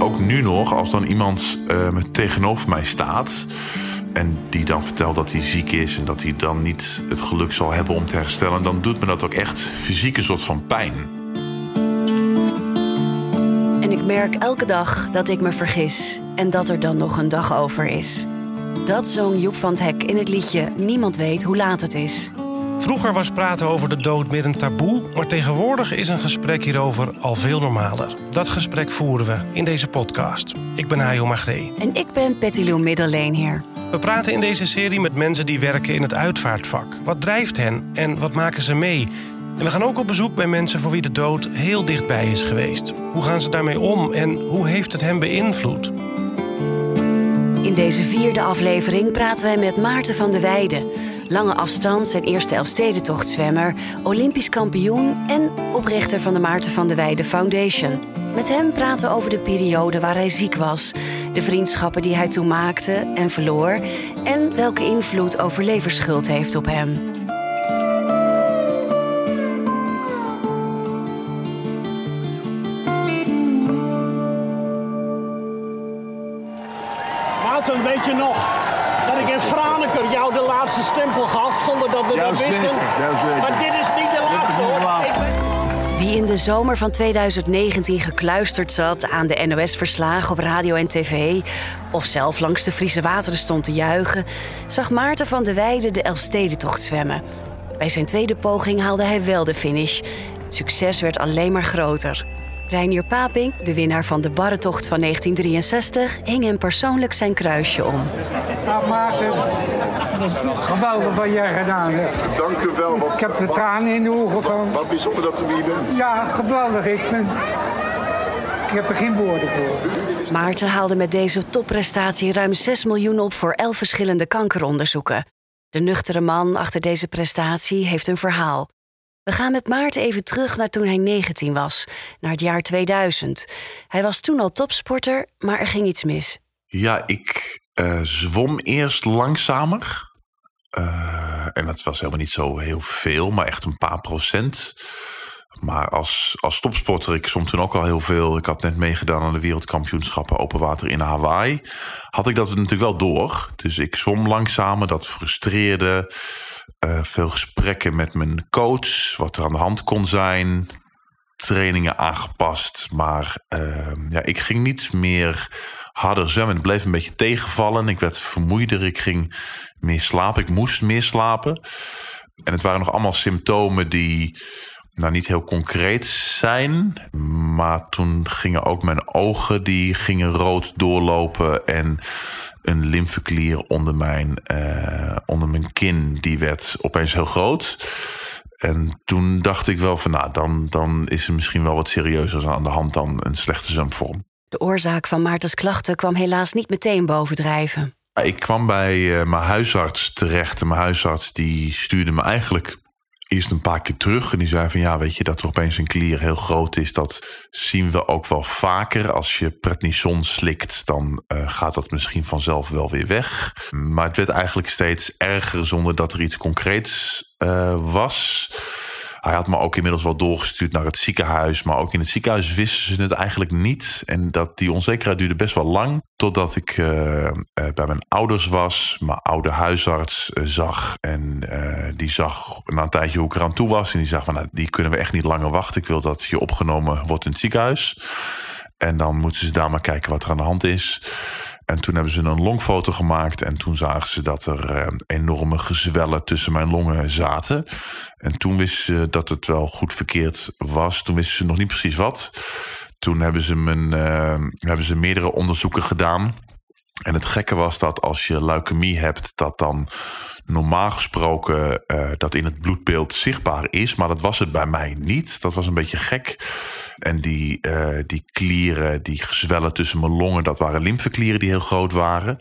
ook nu nog, als dan iemand uh, tegenover mij staat. En die dan vertelt dat hij ziek is en dat hij dan niet het geluk zal hebben om te herstellen. Dan doet me dat ook echt fysiek een soort van pijn. En ik merk elke dag dat ik me vergis en dat er dan nog een dag over is. Dat zong Joep van het Hek in het liedje Niemand weet hoe laat het is. Vroeger was praten over de dood meer een taboe, maar tegenwoordig is een gesprek hierover al veel normaler. Dat gesprek voeren we in deze podcast. Ik ben Hajo Magree. En ik ben Petty Lou Middeleenheer. We praten in deze serie met mensen die werken in het uitvaartvak. Wat drijft hen en wat maken ze mee? En we gaan ook op bezoek bij mensen voor wie de dood heel dichtbij is geweest. Hoe gaan ze daarmee om en hoe heeft het hen beïnvloed? In deze vierde aflevering praten wij met Maarten van de Weijden. Lange afstand, zijn eerste Elfstedentochtzwemmer, Olympisch kampioen en oprichter van de Maarten van de Weijden Foundation. Met hem praten we over de periode waar hij ziek was, de vriendschappen die hij toen maakte en verloor en welke invloed overleverschuld heeft op hem. Stempel gaf zonder dat we dat wisten? Maar dit is niet de laatste hoor. Wie in de zomer van 2019 gekluisterd zat aan de NOS-verslagen op radio en tv... of zelf langs de Friese wateren stond te juichen... zag Maarten van de Weijden de Elfstedentocht zwemmen. Bij zijn tweede poging haalde hij wel de finish. Het succes werd alleen maar groter. Reinier Paping, de winnaar van de barretocht van 1963, hing hem persoonlijk zijn kruisje om. Nou Maarten, geweldig wat jij gedaan hebt. Dank u wel. Wat, ik heb de tranen in de ogen van. Wat, bijzonder dat u hier bent. Ja, geweldig. Ik, vind, ik heb er geen woorden voor. Maarten haalde met deze topprestatie ruim 6 miljoen op voor 11 verschillende kankeronderzoeken. De nuchtere man achter deze prestatie heeft een verhaal. We gaan met Maarten even terug naar toen hij 19 was, naar het jaar 2000. Hij was toen al topsporter, maar er ging iets mis. Ja, ik uh, zwom eerst langzamer. Uh, en dat was helemaal niet zo heel veel, maar echt een paar procent. Maar als, als topsporter, ik zwom toen ook al heel veel. Ik had net meegedaan aan de wereldkampioenschappen open water in Hawaii. Had ik dat natuurlijk wel door. Dus ik zwom langzamer, dat frustreerde. Uh, veel gesprekken met mijn coach, wat er aan de hand kon zijn. Trainingen aangepast. Maar uh, ja, ik ging niet meer harder zwemmen. Het bleef een beetje tegenvallen. Ik werd vermoeider. Ik ging meer slapen. Ik moest meer slapen. En het waren nog allemaal symptomen die nou niet heel concreet zijn. Maar toen gingen ook mijn ogen die gingen rood doorlopen. En een lymfeklier onder mijn, uh, onder mijn kin, die werd opeens heel groot. En toen dacht ik wel van, nou, dan, dan is er misschien wel wat serieuzer aan de hand dan een slechte zwemvorm. De oorzaak van Maartens klachten kwam helaas niet meteen bovendrijven. Ik kwam bij uh, mijn huisarts terecht en mijn huisarts die stuurde me eigenlijk eerst een paar keer terug. En die zei van ja, weet je, dat er opeens een klier heel groot is. Dat zien we ook wel vaker. Als je prednison slikt, dan uh, gaat dat misschien vanzelf wel weer weg. Maar het werd eigenlijk steeds erger zonder dat er iets concreets uh, was. Hij had me ook inmiddels wel doorgestuurd naar het ziekenhuis. Maar ook in het ziekenhuis wisten ze het eigenlijk niet. En dat die onzekerheid duurde best wel lang. Totdat ik uh, uh, bij mijn ouders was. Mijn oude huisarts uh, zag. En die zag na een tijdje hoe ik eraan toe was. En die zag van nou, die kunnen we echt niet langer wachten. Ik wil dat je opgenomen wordt in het ziekenhuis. En dan moeten ze daar maar kijken wat er aan de hand is. En toen hebben ze een longfoto gemaakt. En toen zagen ze dat er uh, enorme gezwellen tussen mijn longen zaten. En toen wisten ze dat het wel goed verkeerd was. Toen wisten ze nog niet precies wat. Toen hebben ze, mijn, uh, hebben ze meerdere onderzoeken gedaan. En het gekke was dat als je leukemie hebt, dat dan normaal gesproken uh, dat in het bloedbeeld zichtbaar is. Maar dat was het bij mij niet. Dat was een beetje gek. En die, uh, die klieren, die gezwellen tussen mijn longen, dat waren lymfeklieren die heel groot waren.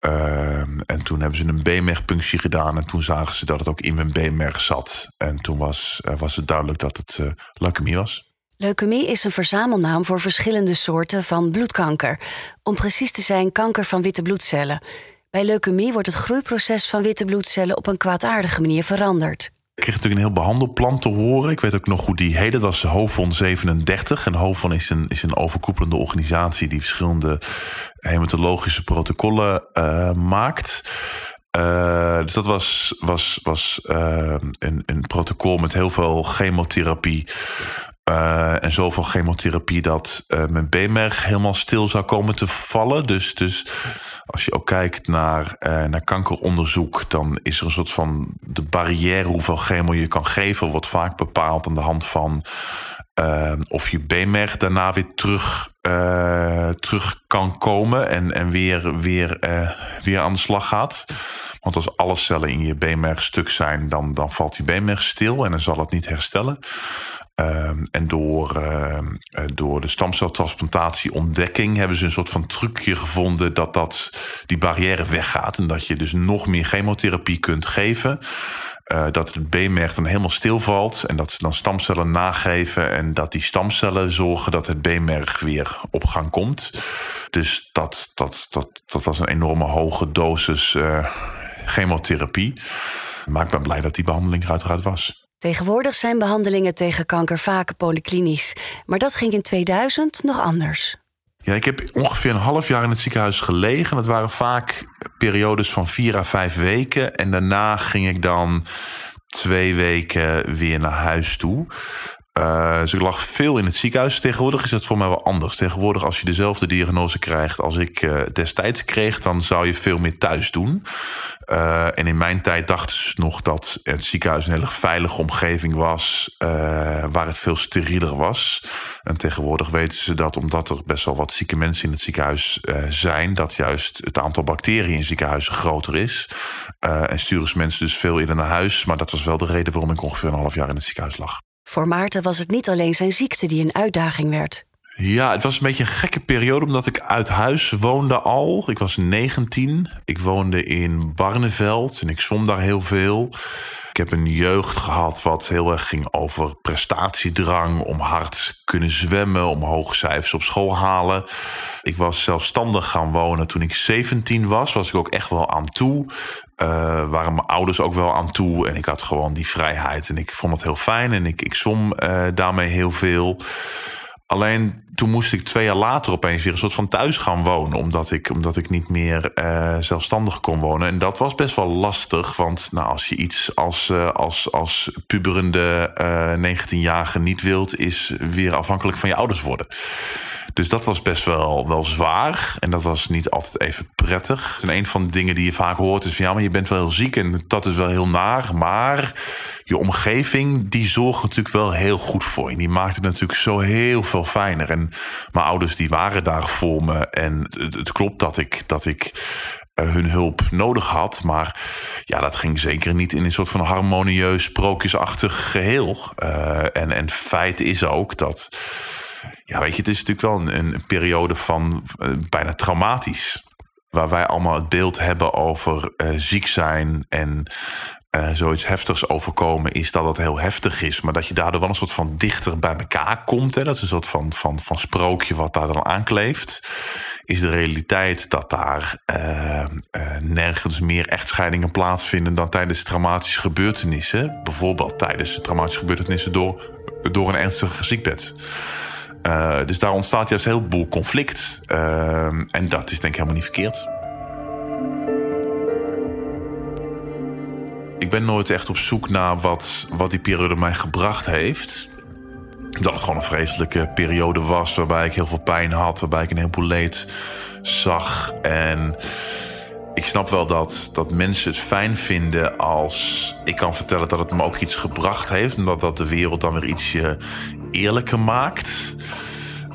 Uh, en toen hebben ze een beenmergpunctie gedaan. En toen zagen ze dat het ook in mijn beenmerg zat. En toen was, uh, was het duidelijk dat het uh, leukemie was. Leukemie is een verzamelnaam voor verschillende soorten van bloedkanker. Om precies te zijn, kanker van witte bloedcellen. Bij leukemie wordt het groeiproces van witte bloedcellen op een kwaadaardige manier veranderd. Ik kreeg natuurlijk een heel behandelplan te horen. Ik weet ook nog hoe die heet. Dat was HOVON 37. En HOVON is een, is een overkoepelende organisatie... die verschillende hematologische protocollen uh, maakt... Uh, dus dat was, was, was uh, een, een protocol met heel veel chemotherapie. Uh, en zoveel chemotherapie dat mijn beenmerg helemaal stil zou komen te vallen. Dus, dus als je ook kijkt naar, naar kankeronderzoek, dan is er een soort van de barrière hoeveel chemo je kan geven, wordt vaak bepaald aan de hand van of je beenmerg daarna weer terug, terug kan komen en, en weer, weer, weer aan de slag gaat. Want als alle cellen in je beenmerg stuk zijn, dan, dan valt die beenmerg stil en dan zal het niet herstellen. Uh, en door, uh, door de stamceltransplantatie ontdekking hebben ze een soort van trucje gevonden dat, dat die barrière weggaat. En dat je dus nog meer chemotherapie kunt geven. Uh, dat het beenmerg dan helemaal stilvalt en dat ze dan stamcellen nageven en dat die stamcellen zorgen dat het beenmerg weer op gang komt. Dus dat, dat, dat, dat was een enorme hoge dosis chemotherapie. Maar ik ben blij dat die behandeling er uiteraard was. Tegenwoordig zijn behandelingen tegen kanker vaak polyklinisch. Maar dat ging in 2000 nog anders. Ja, ik heb ongeveer een half jaar in het ziekenhuis gelegen. Dat waren vaak periodes van vier à vijf weken. En daarna ging ik dan twee weken weer naar huis toe. Dus ik lag veel in het ziekenhuis. Tegenwoordig is het voor mij wel anders. Tegenwoordig, als je dezelfde diagnose krijgt als ik uh, destijds kreeg, dan zou je veel meer thuis doen. Uh, en in mijn tijd dachten ze nog dat het ziekenhuis een hele veilige omgeving was, waar het veel sterieler was. En tegenwoordig weten ze dat omdat er best wel wat zieke mensen in het ziekenhuis zijn, dat juist het aantal bacteriën in ziekenhuizen groter is. en sturen ze mensen dus veel eerder naar huis. Maar dat was wel de reden waarom ik ongeveer een half jaar in het ziekenhuis lag. Voor Maarten was het niet alleen zijn ziekte die een uitdaging werd. Ja, het was een beetje een gekke periode omdat ik uit huis woonde al. Ik was 19. Ik woonde in Barneveld en ik zwom daar heel veel. Ik heb een jeugd gehad wat heel erg ging over prestatiedrang, om hard kunnen zwemmen, om hoge cijfers op school halen. Ik was zelfstandig gaan wonen toen ik 17 was. Was ik ook echt wel aan toe. Uh, waren mijn ouders ook wel aan toe. En ik had gewoon die vrijheid. En ik vond het heel fijn. En ik, ik zwom uh, daarmee heel veel. Alleen toen moest ik twee jaar later opeens weer een soort van thuis gaan wonen. Omdat ik, omdat ik niet meer uh, zelfstandig kon wonen. En dat was best wel lastig. Want nou, als je iets als, uh, als, als puberende uh, 19-jarige niet wilt, is weer afhankelijk van je ouders worden. Dus dat was best wel, wel zwaar. En dat was niet altijd even prettig. En een van de dingen die je vaak hoort is van ja, maar je bent wel heel ziek en dat is wel heel naar. Maar je omgeving, die zorgt natuurlijk wel heel goed voor je. Die maakt het natuurlijk zo heel veel fijner. En mijn ouders, die waren daar voor me. En het, klopt dat ik, dat ik uh, hun hulp nodig had. Maar ja, dat ging zeker niet in een soort van harmonieus, sprookjesachtig geheel. Uh, en, en feit is ook dat. Ja, weet je, het is natuurlijk wel een, periode van uh, bijna traumatisch. Waar wij allemaal het beeld hebben over ziek zijn en uh, zoiets heftigs overkomen is dat het heel heftig is. Maar dat je daardoor wel een soort van dichter bij elkaar komt. Hè? Dat is een soort van, van, van sprookje wat daar dan aankleeft. Is de realiteit dat daar uh, uh, nergens meer echtscheidingen plaatsvinden dan tijdens traumatische gebeurtenissen. Bijvoorbeeld tijdens traumatische gebeurtenissen door, door een ernstige ziekbed. Dus daar ontstaat juist een heleboel conflict. En dat is denk ik helemaal niet verkeerd. Ik ben nooit echt op zoek naar wat, wat die periode mij gebracht heeft. Dat het gewoon een vreselijke periode was waarbij ik heel veel pijn had, waarbij ik een heleboel leed zag. En ik snap wel dat, dat mensen het fijn vinden als ik kan vertellen dat het me ook iets gebracht heeft. En dat dat de wereld dan weer ietsje eerlijker maakt.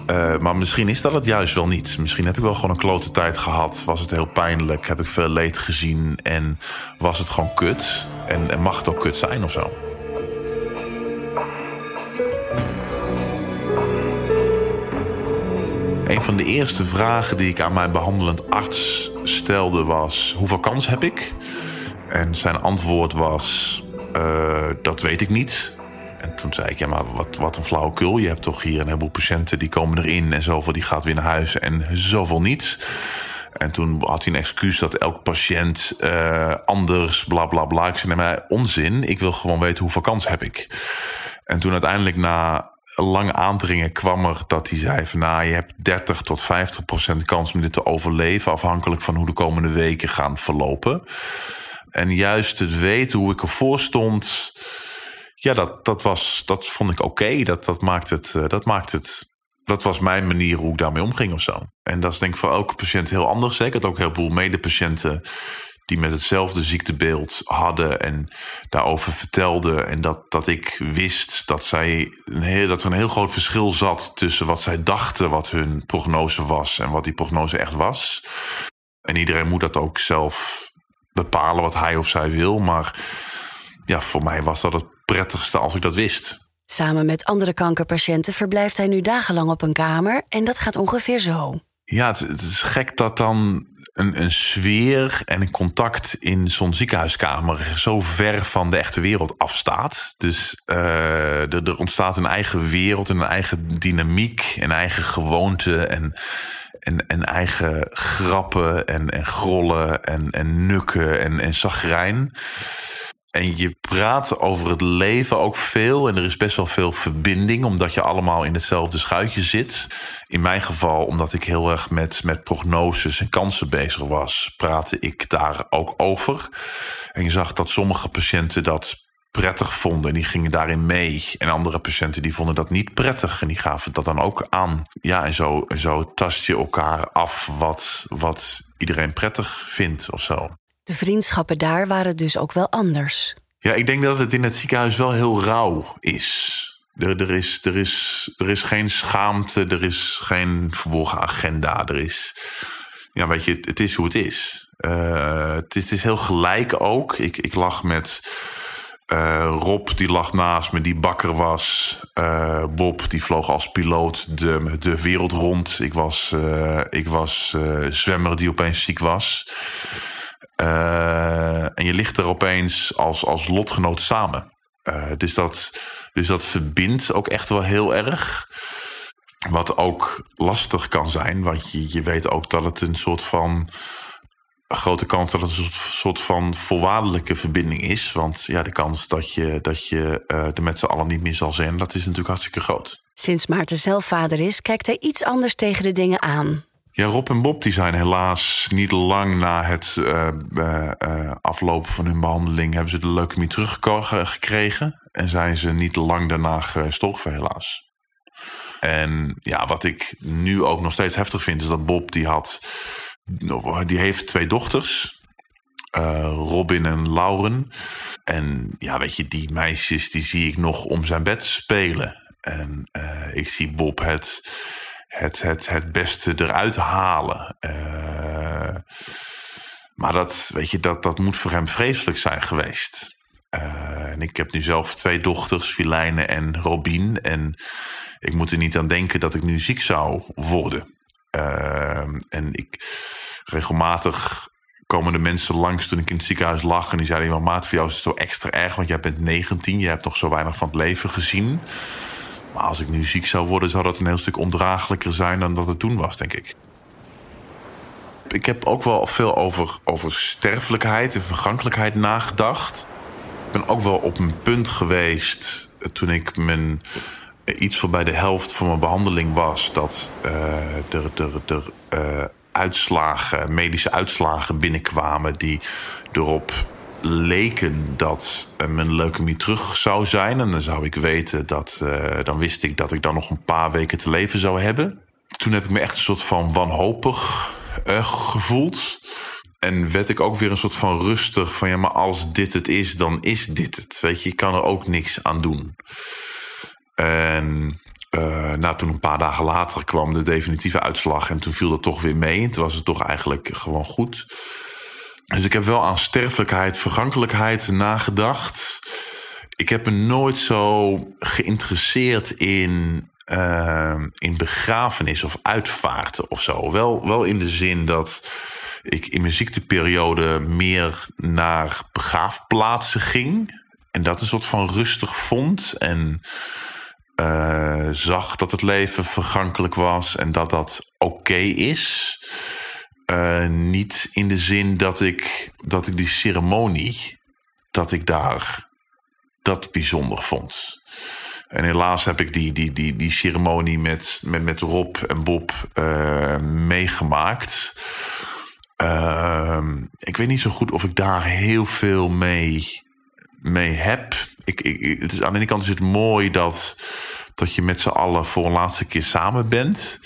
Uh, maar misschien is dat het juist wel niet. Misschien heb ik wel gewoon een klote tijd gehad. Was het heel pijnlijk? Heb ik veel leed gezien? En was het gewoon kut? En, mag het ook kut zijn of zo? Een van de eerste vragen die ik aan mijn behandelend arts stelde was: hoeveel kans heb ik? En zijn antwoord was: uh, dat weet ik niet. En toen zei ik, ja, maar wat, wat een flauwekul. Je hebt toch hier een heleboel patiënten die komen erin en zoveel die gaat weer naar huis en zoveel niet. En toen had hij een excuus dat elke patiënt uh, anders, bla bla bla. Ik zei, maar onzin. Ik wil gewoon weten hoeveel kans heb ik. En toen uiteindelijk na lange aandringen kwam er dat hij zei van... nou, je hebt 30 tot 50 procent kans om dit te overleven... afhankelijk van hoe de komende weken gaan verlopen. En juist het weten hoe ik ervoor stond... ja, dat, dat, was, dat vond ik oké. Dat, dat maakt het... Uh, dat maakt het dat was mijn manier hoe ik daarmee omging of zo. En dat is denk ik voor elke patiënt heel anders. Ik had ook heel veel medepatiënten die met hetzelfde ziektebeeld hadden en daarover vertelden. En dat, dat ik wist dat, zij een heel, dat er een heel groot verschil zat tussen wat zij dachten wat hun prognose was en wat die prognose echt was. En iedereen moet dat ook zelf bepalen wat hij of zij wil. Maar ja, voor mij was dat het prettigste als ik dat wist. Samen met andere kankerpatiënten verblijft hij nu dagenlang op een kamer en dat gaat ongeveer zo. Ja, het, het is gek dat dan een, een sfeer en een contact in zo'n ziekenhuiskamer zo ver van de echte wereld afstaat. Dus uh, er, er, ontstaat een eigen wereld, een eigen dynamiek, een eigen gewoonte en, en, en eigen grappen en, en grollen en, en nukken en, en zagrijn. En je praat over het leven ook veel. En er is best wel veel verbinding, omdat je allemaal in hetzelfde schuitje zit. In mijn geval, omdat ik heel erg met, met prognoses en kansen bezig was, praatte ik daar ook over. En je zag dat sommige patiënten dat prettig vonden en die gingen daarin mee. En andere patiënten die vonden dat niet prettig en die gaven dat dan ook aan. Ja, en zo, en zo tast je elkaar af wat, wat iedereen prettig vindt of zo. De vriendschappen daar waren dus ook wel anders. Ja, ik denk dat het in het ziekenhuis wel heel rauw is. Er, er, is, er, is, er is geen schaamte, er is geen verborgen agenda. Er is, ja, weet je, het, is hoe het is. Uh, het is. Het is heel gelijk ook. Ik, ik lag met uh, Rob, die lag naast me, die bakker was. Uh, Bob, die vloog als piloot de, de wereld rond. Ik was, ik was zwemmer die opeens ziek was. Uh, en je ligt er opeens als, als lotgenoot samen. Uh, dus, dat, dus dat verbindt ook echt wel heel erg. Wat ook lastig kan zijn, want je, je weet ook dat het een soort van. Grote kans dat het een soort, soort van voorwaardelijke verbinding is. Want ja, de kans dat je, dat je uh, er met z'n allen niet meer zal zijn, dat is natuurlijk hartstikke groot. Sinds Maarten zelf vader is, kijkt hij iets anders tegen de dingen aan. Ja, Rob en Bob die zijn helaas niet lang na het uh, uh, aflopen van hun behandeling... hebben ze de leukemie teruggekregen. En zijn ze niet lang daarna gestorven helaas. En ja, wat ik nu ook nog steeds heftig vind... is dat Bob die had... Die heeft twee dochters. Robin en Lauren. En ja, weet je, die meisjes die zie ik nog om zijn bed spelen. En ik zie Bob het het, het, het beste eruit halen. Uh, maar dat, weet je, dat, dat moet voor hem vreselijk zijn geweest. Uh, en ik heb nu zelf twee dochters, Filijne en Robin. En ik moet er niet aan denken dat ik nu ziek zou worden. Uh, en ik regelmatig komen de mensen langs toen ik in het ziekenhuis lag. En die zeiden: Maat, voor jou is het zo extra erg, want jij bent 19, je hebt nog zo weinig van het leven gezien. Maar als ik nu ziek zou worden, zou dat een heel stuk ondraaglijker zijn dan dat het toen was, denk ik. Ik heb ook wel veel over, over sterfelijkheid en vergankelijkheid nagedacht. Ik ben ook wel op een punt geweest eh, toen ik mijn, eh, iets voorbij de helft van mijn behandeling was, dat uh, er, er, er uh, uitslagen, medische uitslagen binnenkwamen die erop leken dat mijn leukemie terug zou zijn. En dan zou ik weten dat. Uh, dan wist ik dat ik dan nog een paar weken te leven zou hebben. Toen heb ik me echt een soort van wanhopig uh, gevoeld. En werd ik ook weer een soort van rustig van ja, maar als dit het is, dan is dit het. Weet je, ik kan er ook niks aan doen. En uh, toen een paar dagen later kwam de definitieve uitslag en toen viel dat toch weer mee. En toen was het toch eigenlijk gewoon goed. Dus ik heb wel aan sterfelijkheid, vergankelijkheid nagedacht. Ik heb me nooit zo geïnteresseerd in, uh, in begrafenis of uitvaarten of zo. Wel, wel in de zin dat ik in mijn ziekteperiode meer naar begraafplaatsen ging. En dat een soort van rustig vond. En uh, zag dat het leven vergankelijk was en dat dat oké is. Uh, niet in de zin dat ik, dat ik die ceremonie, dat ik daar dat bijzonder vond. En helaas heb ik die, die, die, die ceremonie met, met, met Rob en Bob uh, meegemaakt. Uh, ik weet niet zo goed of ik daar heel veel mee, mee heb. Ik, ik, het is, aan de ene kant is het mooi dat, dat je met z'n allen voor een laatste keer samen bent.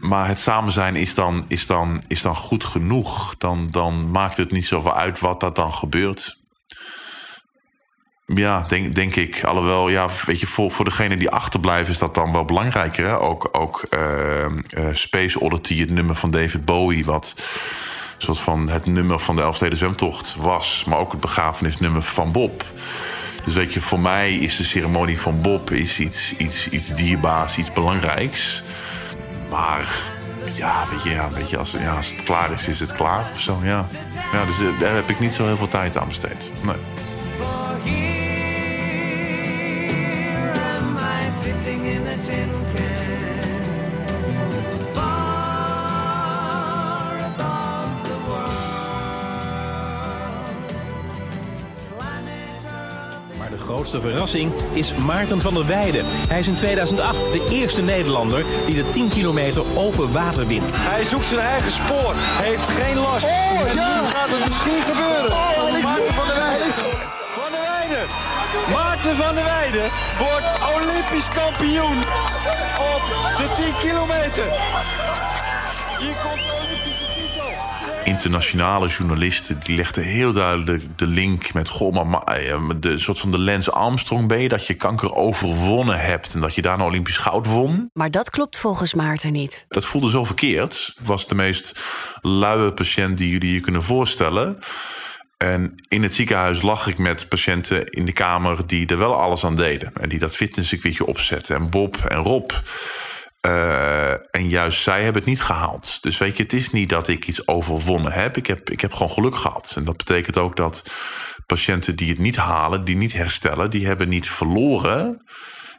Maar het samen zijn is dan, is dan, is dan goed genoeg. Dan, dan maakt het niet zoveel uit wat dat dan gebeurt. Ja, denk, denk ik. Alhoewel, ja, weet je, voor, voor degene die achterblijven is dat dan wel belangrijker. Ook, ook uh, uh, Space Oddity, het nummer van David Bowie, wat soort van het nummer van de Elfsteden Zwemtocht was. Maar ook het begrafenisnummer van Bob. Dus weet je, voor mij is de ceremonie van Bob is iets, iets, iets dierbaars, iets belangrijks. Maar ja, weet je, ja, weet je als, het klaar is, is het klaar of zo. Ja. Dus eh, daar heb ik niet zo heel veel tijd aan besteed. Nee. in. Grootste verrassing is Maarten van der Weijden. Hij is in 2008 de eerste Nederlander die de 10 kilometer open water wint. Hij zoekt zijn eigen spoor, heeft geen last. Oh, en ja. nu gaat het misschien gebeuren. Oh, Maarten van der Weijden. Van der Weijden. Maarten van der Weijden wordt Olympisch kampioen op de 10 kilometer. Hier komt de Olympische. Internationale journalisten die legden heel duidelijk de link met goh, maar eh, de soort van de Lens Armstrong ben je dat je kanker overwonnen hebt en dat je daar een Olympisch goud won. Maar dat klopt volgens Maarten niet. Dat voelde zo verkeerd. Was de meest luie patiënt die jullie je kunnen voorstellen. En in het ziekenhuis lag ik met patiënten in de kamer die er wel alles aan deden. En die dat fitnesscircuitje opzetten. En Bob en Rob. Uh, en juist zij hebben het niet gehaald. Dus weet je, het is niet dat ik iets overwonnen heb. Ik heb, ik heb gewoon geluk gehad. En dat betekent ook dat patiënten die het niet halen, die niet herstellen, die hebben niet verloren.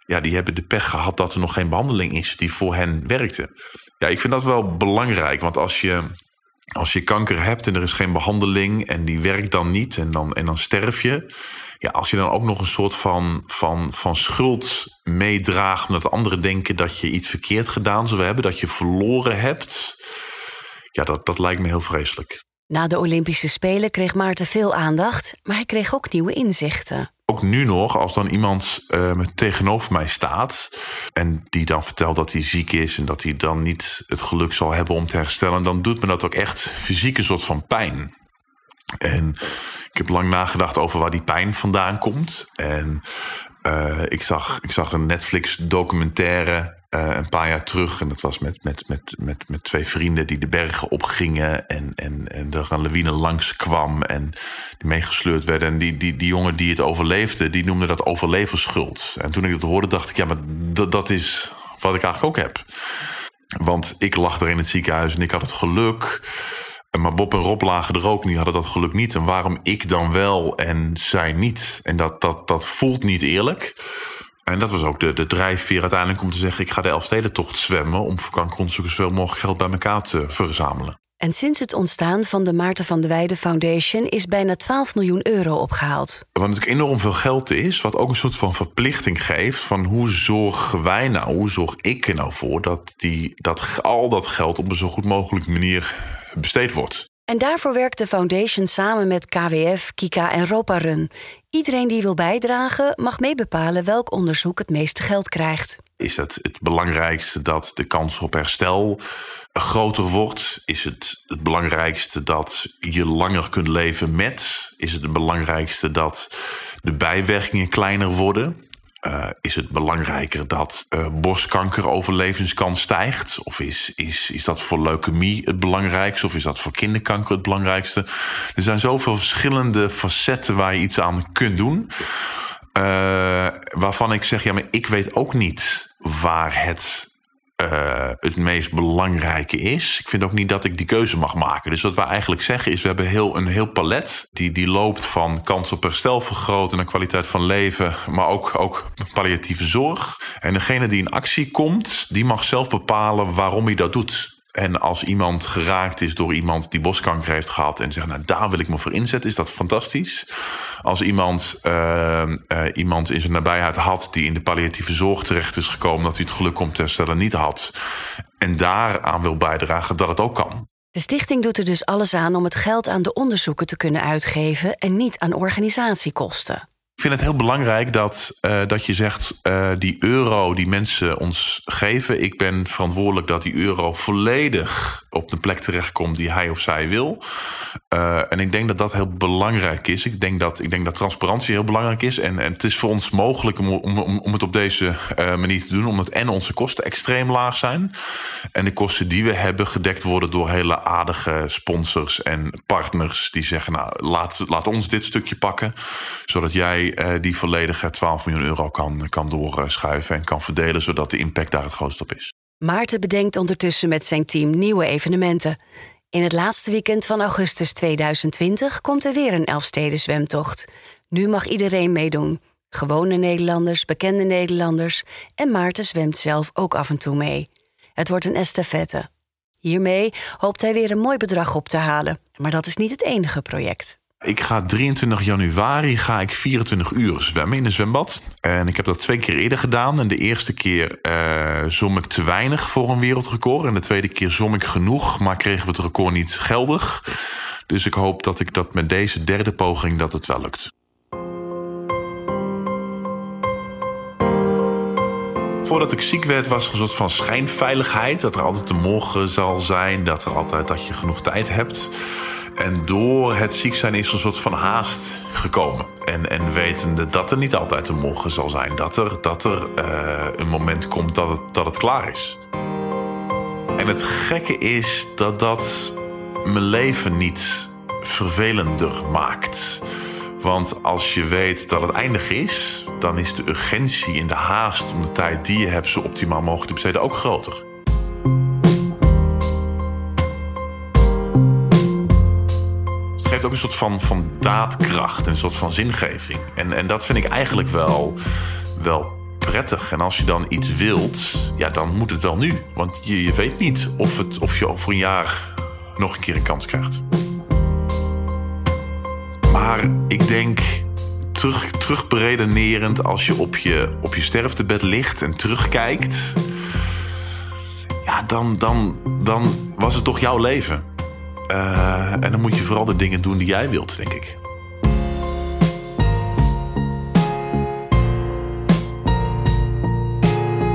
Ja, die hebben de pech gehad dat er nog geen behandeling is die voor hen werkte. Ja, ik vind dat wel belangrijk. Want als je als je kanker hebt en er is geen behandeling en die werkt dan niet en dan, en dan sterf je. Ja, als je dan ook nog een soort van, van, van schuld meedraagt, omdat anderen denken dat je iets verkeerd gedaan zou hebben, dat je verloren hebt. Ja, dat, dat lijkt me heel vreselijk. Na de Olympische Spelen kreeg Maarten veel aandacht, maar hij kreeg ook nieuwe inzichten ook nu nog, als dan iemand uh, tegenover mij staat. en die dan vertelt dat hij ziek is. en dat hij dan niet het geluk zal hebben om te herstellen. dan doet me dat ook echt fysiek een soort van pijn. En ik heb lang nagedacht over waar die pijn vandaan komt. En uh, ik, zag, ik zag een Netflix-documentaire uh, een paar jaar terug. En dat was met, met, met, met, met twee vrienden die de bergen opgingen. En, en, en er een lawine langs kwam en die meegesleurd werden. En die, die, die jongen die het overleefde, die noemde dat overleverschuld. En toen ik het hoorde, dacht ik, ja, maar dat, dat is wat ik eigenlijk ook heb. Want ik lag er in het ziekenhuis en ik had het geluk. Maar Bob en Rob lagen er ook, die hadden dat geluk niet. En waarom ik dan wel en zij niet? En dat, dat, dat voelt niet eerlijk. En dat was ook de, de drijfveer uiteindelijk om te zeggen... ik ga de Elfstedentocht zwemmen... om voor kankeronderzoekers zoveel mogelijk geld bij elkaar te verzamelen. En sinds het ontstaan van de Maarten van der Weijden Foundation... is bijna 12 miljoen euro opgehaald. Wat natuurlijk enorm veel geld is... wat ook een soort van verplichting geeft... van hoe zorgen wij nou, hoe zorg ik er nou voor... dat, die, dat al dat geld op een zo goed mogelijke manier besteed wordt. En daarvoor werkt de foundation samen met KWF, Kika en Roparun. Iedereen die wil bijdragen mag meebepalen welk onderzoek het meeste geld krijgt. Is het het belangrijkste dat de kans op herstel groter wordt? Is het het belangrijkste dat je langer kunt leven met? Is het het belangrijkste dat de bijwerkingen kleiner worden? Uh, is het belangrijker dat uh, borstkankeroverlevingskans stijgt? Of is, is, is dat voor leukemie het belangrijkste? Of is dat voor kinderkanker het belangrijkste? Er zijn zoveel verschillende facetten waar je iets aan kunt doen. Uh, waarvan ik zeg, ja, maar ik weet ook niet waar het uh, het meest belangrijke is. Ik vind ook niet dat ik die keuze mag maken. Dus wat we eigenlijk zeggen is, we hebben heel, een heel palet die, die loopt van kans op herstel vergroten en kwaliteit van leven, maar ook, ook palliatieve zorg. En degene die in actie komt, die mag zelf bepalen waarom hij dat doet. En als iemand geraakt is door iemand die boskanker heeft gehad en zegt, nou daar wil ik me voor inzetten, is dat fantastisch. Als iemand, uh, uh, iemand in zijn nabijheid had die in de palliatieve zorg terecht is gekomen, dat hij het geluk om te herstellen niet had. En daaraan wil bijdragen dat het ook kan. De stichting doet er dus alles aan om het geld aan de onderzoeken te kunnen uitgeven en niet aan organisatiekosten. Ik vind het heel belangrijk dat, uh, dat je zegt: uh, die euro die mensen ons geven, ik ben verantwoordelijk dat die euro volledig op de plek terechtkomt die hij of zij wil. Uh, en ik denk dat dat heel belangrijk is. Ik denk dat, ik denk dat transparantie heel belangrijk is. En, en het is voor ons mogelijk om, om, om het op deze manier te doen, omdat en onze kosten extreem laag zijn. En de kosten die we hebben gedekt worden door hele aardige sponsors en partners die zeggen: Nou, laat, laat ons dit stukje pakken, zodat jij die volledige 12 miljoen euro kan, kan doorschuiven en kan verdelen, zodat de impact daar het grootst op is. Maarten bedenkt ondertussen met zijn team nieuwe evenementen. In het laatste weekend van augustus 2020 komt er weer een Elfsteden zwemtocht. Nu mag iedereen meedoen. Gewone Nederlanders, bekende Nederlanders en Maarten zwemt zelf ook af en toe mee. Het wordt een estafette. Hiermee hoopt hij weer een mooi bedrag op te halen. Maar dat is niet het enige project. Ik ga 23 januari ga ik 24 uur zwemmen in een zwembad. En ik heb dat twee keer eerder gedaan. En de eerste keer uh, zwom ik te weinig voor een wereldrecord. En de tweede keer zwom ik genoeg, maar kregen we het record niet geldig. Dus ik hoop dat ik dat met deze derde poging dat het wel lukt. Voordat ik ziek werd was er een soort van schijnveiligheid. Dat er altijd een morgen zal zijn. Dat, er altijd, dat je genoeg tijd hebt. En door het ziek zijn is er een soort van haast gekomen. En, en wetende dat er niet altijd een morgen zal zijn. Dat er, dat er uh, een moment komt dat het, dat het klaar is. En het gekke is dat dat mijn leven niet vervelender maakt. Want als je weet dat het eindig is, dan is de urgentie en de haast om de tijd die je hebt zo optimaal mogelijk te besteden ook groter. Geeft ook een soort van, van daadkracht en een soort van zingeving. En, en dat vind ik eigenlijk wel, wel prettig. En als je dan iets wilt, ja, dan moet het wel nu. Want je, je weet niet of, het, of je over een jaar nog een keer een kans krijgt. Maar ik denk, terug, terugberedenerend, als je op, je op je sterftebed ligt en terugkijkt. Ja, dan, dan, dan was het toch jouw leven. Uh, en dan moet je vooral de dingen doen die jij wilt, denk ik.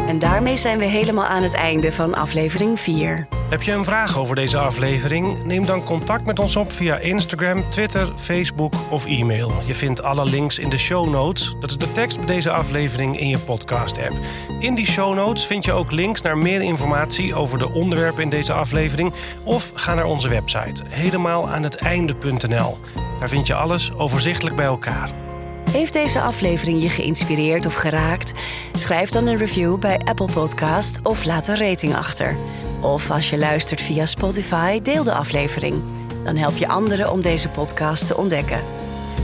En daarmee zijn we helemaal aan het einde van aflevering 4. Heb je een vraag over deze aflevering? Neem dan contact met ons op via Instagram, Twitter, Facebook of e-mail. Je vindt alle links in de show notes. Dat is de tekst bij deze aflevering in je podcast-app. In die show notes vind je ook links naar meer informatie over de onderwerpen in deze aflevering. Of ga naar onze website, helemaal aan het einde.nl. Daar vind je alles overzichtelijk bij elkaar. Heeft deze aflevering je geïnspireerd of geraakt? Schrijf dan een review bij Apple Podcast of laat een rating achter. Of als je luistert via Spotify, deel de aflevering. Dan help je anderen om deze podcast te ontdekken.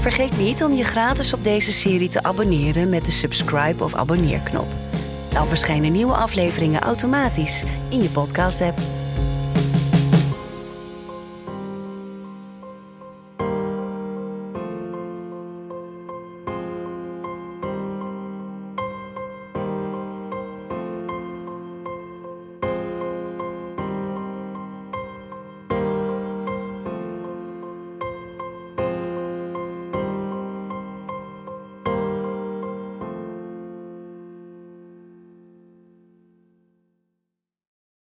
Vergeet niet om je gratis op deze serie te abonneren met de subscribe of abonneerknop. Dan verschijnen nieuwe afleveringen automatisch in je podcast-app.